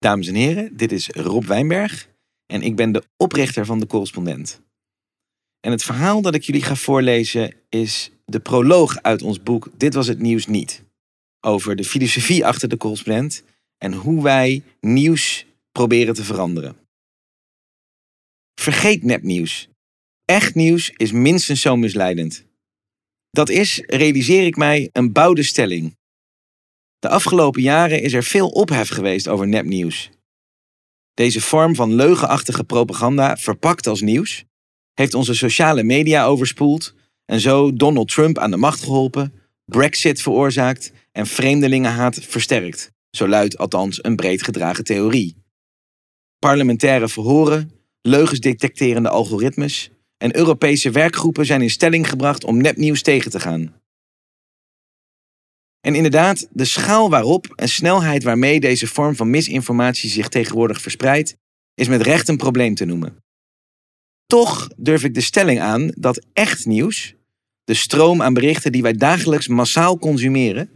Dames en heren, dit is Rob Wijnberg en ik ben de oprichter van de correspondent. En het verhaal dat ik jullie ga voorlezen is de proloog uit ons boek Dit was het nieuws niet. Over de filosofie achter de correspondent en hoe wij nieuws proberen te veranderen. Vergeet nepnieuws. Echt nieuws is minstens zo misleidend. Dat is, realiseer ik mij, een bouwde stelling. De afgelopen jaren is er veel ophef geweest over nepnieuws. Deze vorm van leugenachtige propaganda, verpakt als nieuws, heeft onze sociale media overspoeld en zo Donald Trump aan de macht geholpen, Brexit veroorzaakt en vreemdelingenhaat versterkt, zo luidt althans een breed gedragen theorie. Parlementaire verhoren, leugens algoritmes en Europese werkgroepen zijn in stelling gebracht om nepnieuws tegen te gaan. En inderdaad, de schaal waarop en snelheid waarmee deze vorm van misinformatie zich tegenwoordig verspreidt, is met recht een probleem te noemen. Toch durf ik de stelling aan dat echt nieuws, de stroom aan berichten die wij dagelijks massaal consumeren,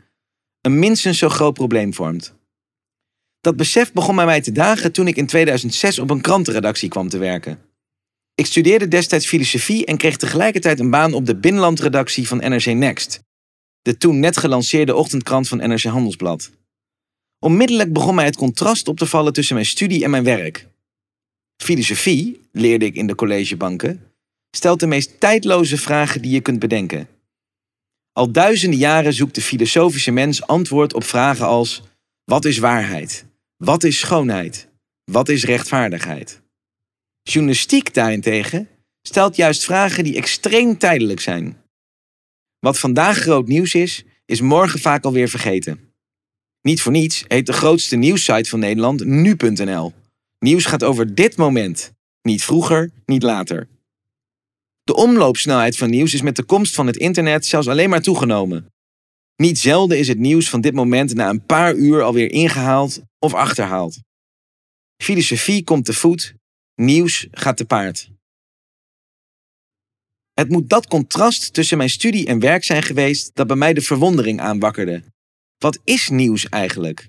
een minstens zo groot probleem vormt. Dat besef begon bij mij te dagen toen ik in 2006 op een krantenredactie kwam te werken. Ik studeerde destijds filosofie en kreeg tegelijkertijd een baan op de binnenlandredactie van NRC Next, de toen net gelanceerde ochtendkrant van NRC Handelsblad. Onmiddellijk begon mij het contrast op te vallen tussen mijn studie en mijn werk. Filosofie, leerde ik in de collegebanken, stelt de meest tijdloze vragen die je kunt bedenken. Al duizenden jaren zoekt de filosofische mens antwoord op vragen als: wat is waarheid? Wat is schoonheid? Wat is rechtvaardigheid? Journalistiek daarentegen stelt juist vragen die extreem tijdelijk zijn. Wat vandaag groot nieuws is, is morgen vaak alweer vergeten. Niet voor niets heet de grootste nieuwssite van Nederland nu.nl. Nieuws gaat over dit moment, niet vroeger, niet later. De omloopsnelheid van nieuws is met de komst van het internet zelfs alleen maar toegenomen. Niet zelden is het nieuws van dit moment na een paar uur alweer ingehaald of achterhaald. Filosofie komt te voet, nieuws gaat te paard. Het moet dat contrast tussen mijn studie en werk zijn geweest dat bij mij de verwondering aanwakkerde. Wat is nieuws eigenlijk?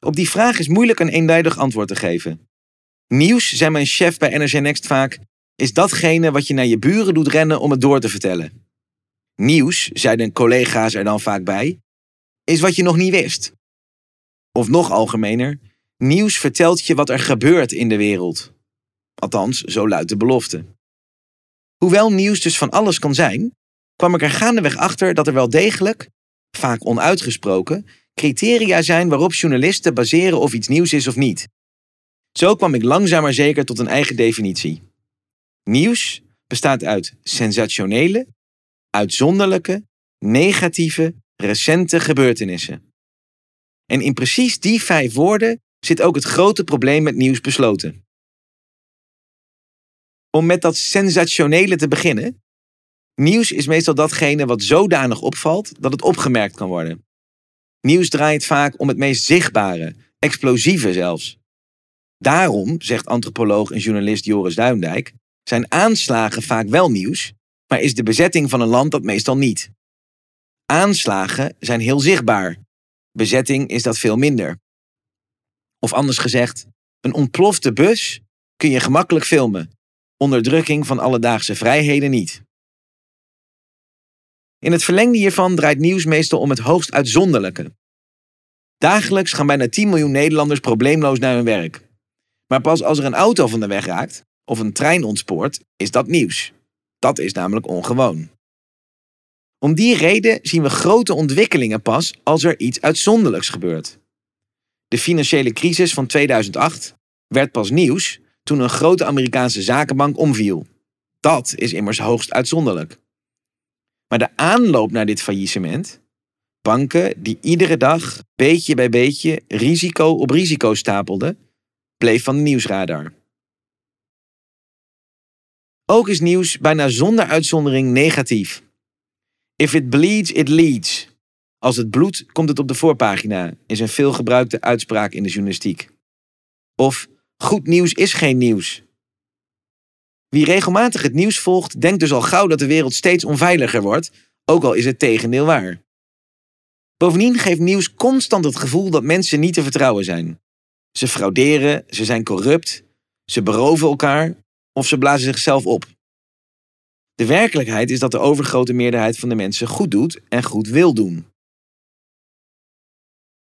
Op die vraag is moeilijk een eenduidig antwoord te geven. Nieuws, zei mijn chef bij NRC Next vaak, is datgene wat je naar je buren doet rennen om het door te vertellen. Nieuws, zeiden collega's er dan vaak bij, is wat je nog niet wist. Of nog algemener, nieuws vertelt je wat er gebeurt in de wereld. Althans, zo luidt de belofte. Hoewel nieuws dus van alles kan zijn, kwam ik er gaandeweg achter dat er wel degelijk, vaak onuitgesproken, criteria zijn waarop journalisten baseren of iets nieuws is of niet. Zo kwam ik langzaam maar zeker tot een eigen definitie. Nieuws bestaat uit sensationele, uitzonderlijke, negatieve, recente gebeurtenissen. En in precies die vijf woorden zit ook het grote probleem met nieuws besloten. Om met dat sensationele te beginnen. Nieuws is meestal datgene wat zodanig opvalt dat het opgemerkt kan worden. Nieuws draait vaak om het meest zichtbare, explosieve zelfs. Daarom, zegt antropoloog en journalist Joris Duindijk, zijn aanslagen vaak wel nieuws, maar is de bezetting van een land dat meestal niet. Aanslagen zijn heel zichtbaar. Bezetting is dat veel minder. Of anders gezegd, een ontplofte bus kun je gemakkelijk filmen, onderdrukking van alledaagse vrijheden niet. In het verlengde hiervan draait nieuws meestal om het hoogst uitzonderlijke. Dagelijks gaan bijna 10 miljoen Nederlanders probleemloos naar hun werk. Maar pas als er een auto van de weg raakt of een trein ontspoort, is dat nieuws. Dat is namelijk ongewoon. Om die reden zien we grote ontwikkelingen pas als er iets uitzonderlijks gebeurt. De financiële crisis van 2008 werd pas nieuws toen een grote Amerikaanse zakenbank omviel. Dat is immers hoogst uitzonderlijk. Maar de aanloop naar dit faillissement, banken die iedere dag beetje bij beetje risico op risico stapelden, bleef van de nieuwsradar. Ook is nieuws bijna zonder uitzondering negatief. If it bleeds, it leads. Als het bloedt, komt het op de voorpagina, is een veelgebruikte uitspraak in de journalistiek. Of Goed nieuws is geen nieuws. Wie regelmatig het nieuws volgt, denkt dus al gauw dat de wereld steeds onveiliger wordt, ook al is het tegendeel waar. Bovendien geeft nieuws constant het gevoel dat mensen niet te vertrouwen zijn. Ze frauderen, ze zijn corrupt, ze beroven elkaar of ze blazen zichzelf op. De werkelijkheid is dat de overgrote meerderheid van de mensen goed doet en goed wil doen.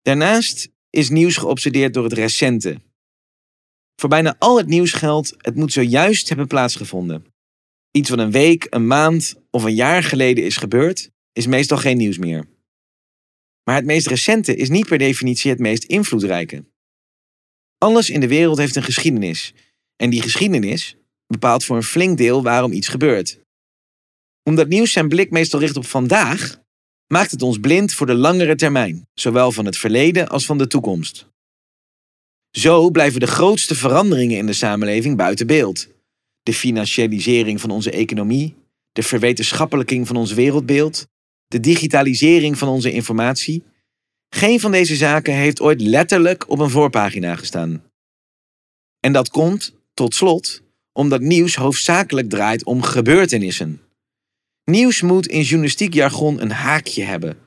Daarnaast is nieuws geobsedeerd door het recente. Voor bijna al het nieuws geldt, het moet zojuist hebben plaatsgevonden. Iets wat een week, een maand of een jaar geleden is gebeurd, is meestal geen nieuws meer. Maar het meest recente is niet per definitie het meest invloedrijke. Alles in de wereld heeft een geschiedenis. En die geschiedenis bepaalt voor een flink deel waarom iets gebeurt. Omdat nieuws zijn blik meestal richt op vandaag, maakt het ons blind voor de langere termijn, zowel van het verleden als van de toekomst. Zo blijven de grootste veranderingen in de samenleving buiten beeld. De financialisering van onze economie, de verwetenschappelijking van ons wereldbeeld, de digitalisering van onze informatie. Geen van deze zaken heeft ooit letterlijk op een voorpagina gestaan. En dat komt, tot slot, omdat nieuws hoofdzakelijk draait om gebeurtenissen. Nieuws moet in journalistiek jargon een haakje hebben.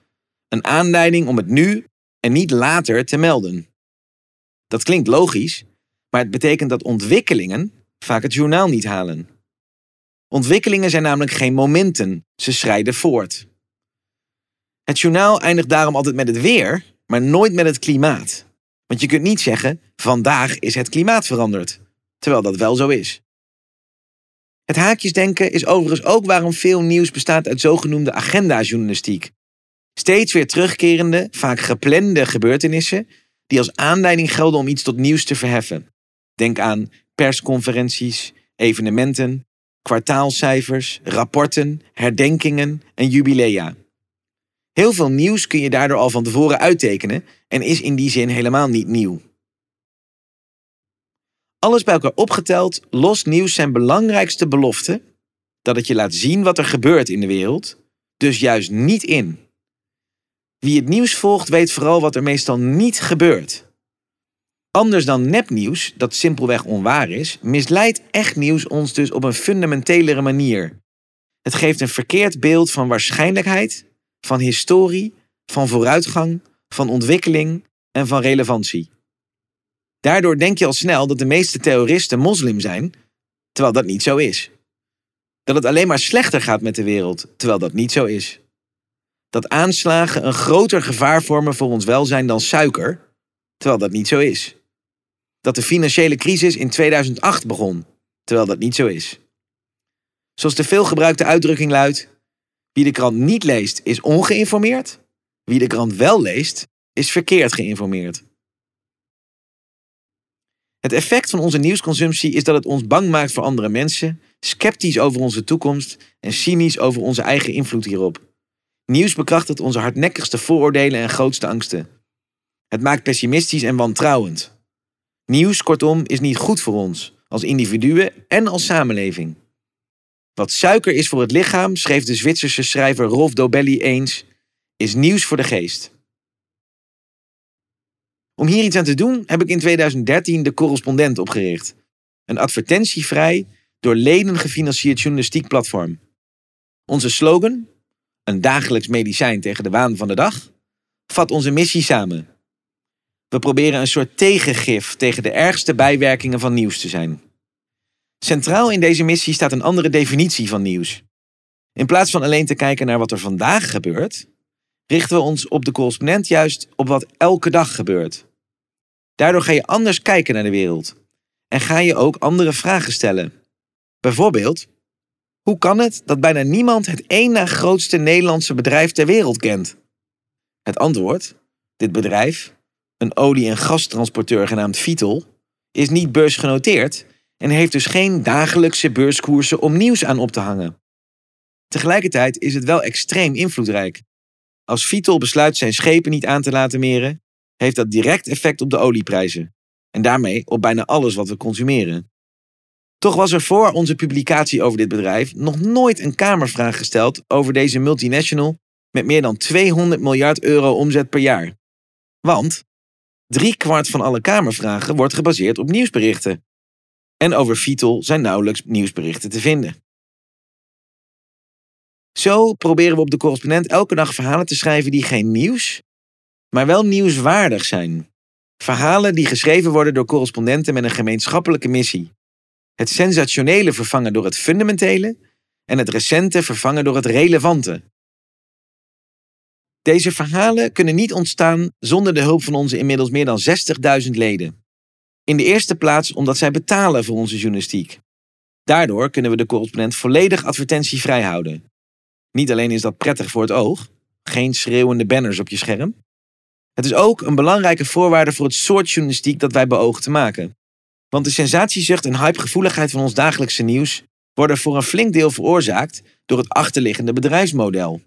Een aanleiding om het nu en niet later te melden. Dat klinkt logisch, maar het betekent dat ontwikkelingen vaak het journaal niet halen. Ontwikkelingen zijn namelijk geen momenten, ze schrijden voort. Het journaal eindigt daarom altijd met het weer, maar nooit met het klimaat. Want je kunt niet zeggen: vandaag is het klimaat veranderd, terwijl dat wel zo is. Het haakjesdenken is overigens ook waarom veel nieuws bestaat uit zogenoemde agenda-journalistiek. Steeds weer terugkerende, vaak geplande gebeurtenissen die als aanleiding gelden om iets tot nieuws te verheffen. Denk aan persconferenties, evenementen, kwartaalcijfers, rapporten, herdenkingen en jubilea. Heel veel nieuws kun je daardoor al van tevoren uittekenen en is in die zin helemaal niet nieuw. Alles bij elkaar opgeteld lost nieuws zijn belangrijkste belofte dat het je laat zien wat er gebeurt in de wereld, dus juist niet in. Wie het nieuws volgt weet vooral wat er meestal niet gebeurt. Anders dan nepnieuws, dat simpelweg onwaar is, misleidt echt nieuws ons dus op een fundamentelere manier. Het geeft een verkeerd beeld van waarschijnlijkheid, van historie, van vooruitgang, van ontwikkeling en van relevantie. Daardoor denk je al snel dat de meeste terroristen moslim zijn, terwijl dat niet zo is. Dat het alleen maar slechter gaat met de wereld, terwijl dat niet zo is. Dat aanslagen een groter gevaar vormen voor ons welzijn dan suiker, terwijl dat niet zo is. Dat de financiële crisis in 2008 begon, terwijl dat niet zo is. Zoals de veelgebruikte uitdrukking luidt: wie de krant niet leest is ongeïnformeerd, wie de krant wel leest is verkeerd geïnformeerd. Het effect van onze nieuwsconsumptie is dat het ons bang maakt voor andere mensen, sceptisch over onze toekomst en cynisch over onze eigen invloed hierop. Nieuws bekrachtigt onze hardnekkigste vooroordelen en grootste angsten. Het maakt pessimistisch en wantrouwend. Nieuws, kortom, is niet goed voor ons, als individuen en als samenleving. Wat suiker is voor het lichaam, schreef de Zwitserse schrijver Rolf Dobelli eens, is nieuws voor de geest. Om hier iets aan te doen heb ik in 2013 de Correspondent opgericht. Een advertentievrij, door leden gefinancierd journalistiek platform. Onze slogan, een dagelijks medicijn tegen de waan van de dag, vat onze missie samen. We proberen een soort tegengif tegen de ergste bijwerkingen van nieuws te zijn. Centraal in deze missie staat een andere definitie van nieuws. In plaats van alleen te kijken naar wat er vandaag gebeurt, richten we ons op de correspondent juist op wat elke dag gebeurt. Daardoor ga je anders kijken naar de wereld en ga je ook andere vragen stellen. Bijvoorbeeld, hoe kan het dat bijna niemand het één na grootste Nederlandse bedrijf ter wereld kent? Het antwoord, dit bedrijf, een olie- en gastransporteur genaamd Vitol, is niet beursgenoteerd en heeft dus geen dagelijkse beurskoersen om nieuws aan op te hangen. Tegelijkertijd is het wel extreem invloedrijk. Als Vitol besluit zijn schepen niet aan te laten meren, heeft dat direct effect op de olieprijzen en daarmee op bijna alles wat we consumeren. Toch was er voor onze publicatie over dit bedrijf nog nooit een Kamervraag gesteld over deze multinational met meer dan 200 miljard euro omzet per jaar. Want driekwart van alle Kamervragen wordt gebaseerd op nieuwsberichten. En over Vitol zijn nauwelijks nieuwsberichten te vinden. Zo proberen we op de correspondent elke dag verhalen te schrijven die geen nieuws, maar wel nieuwswaardig zijn. Verhalen die geschreven worden door correspondenten met een gemeenschappelijke missie. Het sensationele vervangen door het fundamentele en het recente vervangen door het relevante. Deze verhalen kunnen niet ontstaan zonder de hulp van onze inmiddels meer dan 60.000 leden. In de eerste plaats omdat zij betalen voor onze journalistiek. Daardoor kunnen we de correspondent volledig advertentievrij houden. Niet alleen is dat prettig voor het oog, geen schreeuwende banners op je scherm. Het is ook een belangrijke voorwaarde voor het soort journalistiek dat wij beogen te maken. Want de sensatiezucht en hypegevoeligheid van ons dagelijkse nieuws worden voor een flink deel veroorzaakt door het achterliggende bedrijfsmodel.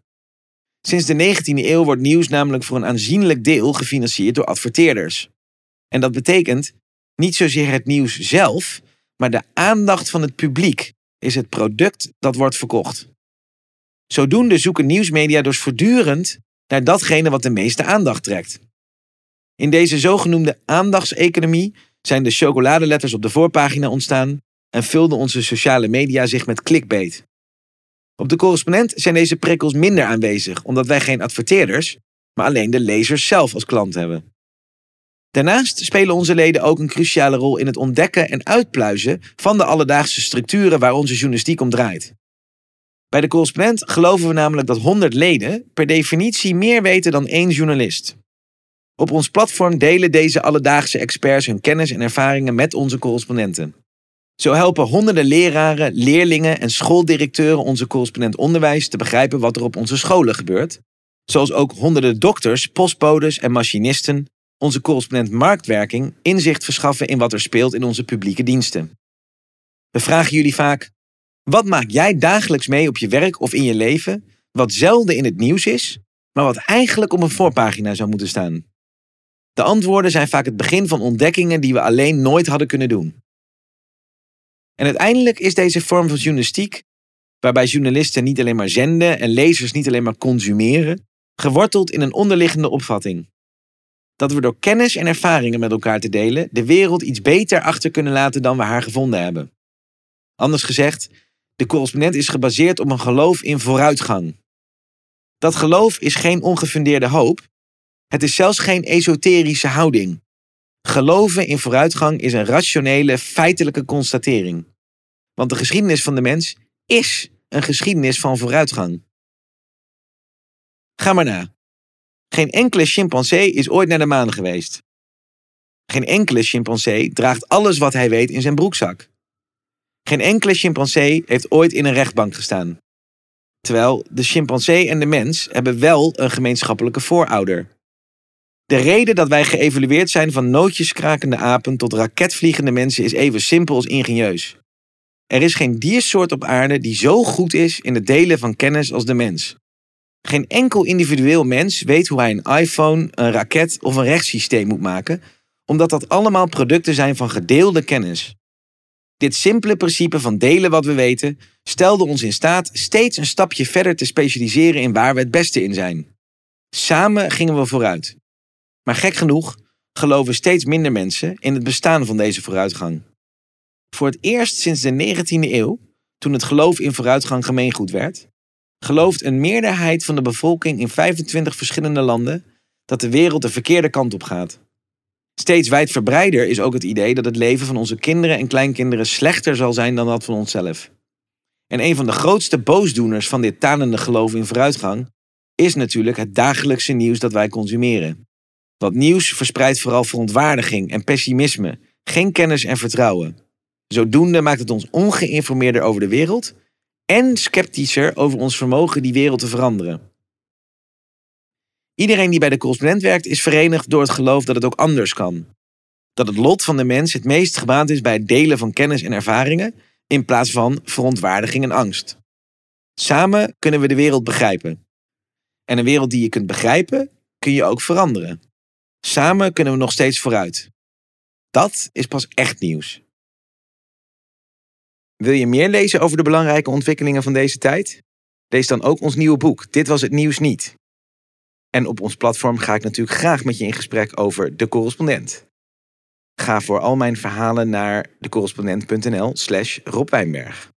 Sinds de 19e eeuw wordt nieuws namelijk voor een aanzienlijk deel gefinancierd door adverteerders. En dat betekent niet zozeer het nieuws zelf, maar de aandacht van het publiek is het product dat wordt verkocht. Zodoende zoeken nieuwsmedia dus voortdurend naar datgene wat de meeste aandacht trekt. In deze zogenoemde aandachtseconomie zijn de chocoladeletters op de voorpagina ontstaan en vulden onze sociale media zich met clickbait. Op de correspondent zijn deze prikkels minder aanwezig, omdat wij geen adverteerders, maar alleen de lezers zelf als klant hebben. Daarnaast spelen onze leden ook een cruciale rol in het ontdekken en uitpluizen van de alledaagse structuren waar onze journalistiek om draait. Bij de correspondent geloven we namelijk dat 100 leden per definitie meer weten dan één journalist. Op ons platform delen deze alledaagse experts hun kennis en ervaringen met onze correspondenten. Zo helpen honderden leraren, leerlingen en schooldirecteuren onze correspondent onderwijs te begrijpen wat er op onze scholen gebeurt. Zoals ook honderden dokters, postbodes en machinisten onze correspondent marktwerking inzicht verschaffen in wat er speelt in onze publieke diensten. We vragen jullie vaak: wat maak jij dagelijks mee op je werk of in je leven, wat zelden in het nieuws is, maar wat eigenlijk op een voorpagina zou moeten staan? De antwoorden zijn vaak het begin van ontdekkingen die we alleen nooit hadden kunnen doen. En uiteindelijk is deze vorm van journalistiek, waarbij journalisten niet alleen maar zenden en lezers niet alleen maar consumeren, geworteld in een onderliggende opvatting. Dat we door kennis en ervaringen met elkaar te delen de wereld iets beter achter kunnen laten dan we haar gevonden hebben. Anders gezegd, de correspondent is gebaseerd op een geloof in vooruitgang. Dat geloof is geen ongefundeerde hoop, het is zelfs geen esoterische houding. Geloven in vooruitgang is een rationele, feitelijke constatering. Want de geschiedenis van de mens is een geschiedenis van vooruitgang. Ga maar na. Geen enkele chimpansee is ooit naar de maan geweest. Geen enkele chimpansee draagt alles wat hij weet in zijn broekzak. Geen enkele chimpansee heeft ooit in een rechtbank gestaan. Terwijl de chimpansee en de mens hebben wel een gemeenschappelijke voorouder. De reden dat wij geëvolueerd zijn van nootjeskrakende apen tot raketvliegende mensen is even simpel als ingenieus. Er is geen diersoort op aarde die zo goed is in het delen van kennis als de mens. Geen enkel individueel mens weet hoe hij een iPhone, een raket of een rechtssysteem moet maken, omdat dat allemaal producten zijn van gedeelde kennis. Dit simpele principe van delen wat we weten stelde ons in staat steeds een stapje verder te specialiseren in waar we het beste in zijn. Samen gingen we vooruit. Maar gek genoeg geloven steeds minder mensen in het bestaan van deze vooruitgang. Voor het eerst sinds de 19e eeuw, toen het geloof in vooruitgang gemeengoed werd, gelooft een meerderheid van de bevolking in 25 verschillende landen dat de wereld de verkeerde kant op gaat. Steeds wijdverbreider is ook het idee dat het leven van onze kinderen en kleinkinderen slechter zal zijn dan dat van onszelf. En een van de grootste boosdoeners van dit tanende geloof in vooruitgang is natuurlijk het dagelijkse nieuws dat wij consumeren. Want nieuws verspreidt vooral verontwaardiging en pessimisme, geen kennis en vertrouwen. Zodoende maakt het ons ongeïnformeerder over de wereld en sceptischer over ons vermogen die wereld te veranderen. Iedereen die bij de correspondent werkt is verenigd door het geloof dat het ook anders kan. Dat het lot van de mens het meest gebaand is bij het delen van kennis en ervaringen in plaats van verontwaardiging en angst. Samen kunnen we de wereld begrijpen. En een wereld die je kunt begrijpen, kun je ook veranderen. Samen kunnen we nog steeds vooruit. Dat is pas echt nieuws. Wil je meer lezen over de belangrijke ontwikkelingen van deze tijd? Lees dan ook ons nieuwe boek Dit was het nieuws niet. En op ons platform ga ik natuurlijk graag met je in gesprek over de correspondent. Ga voor al mijn verhalen naar decorrespondent.nl slash Rob Wijnberg.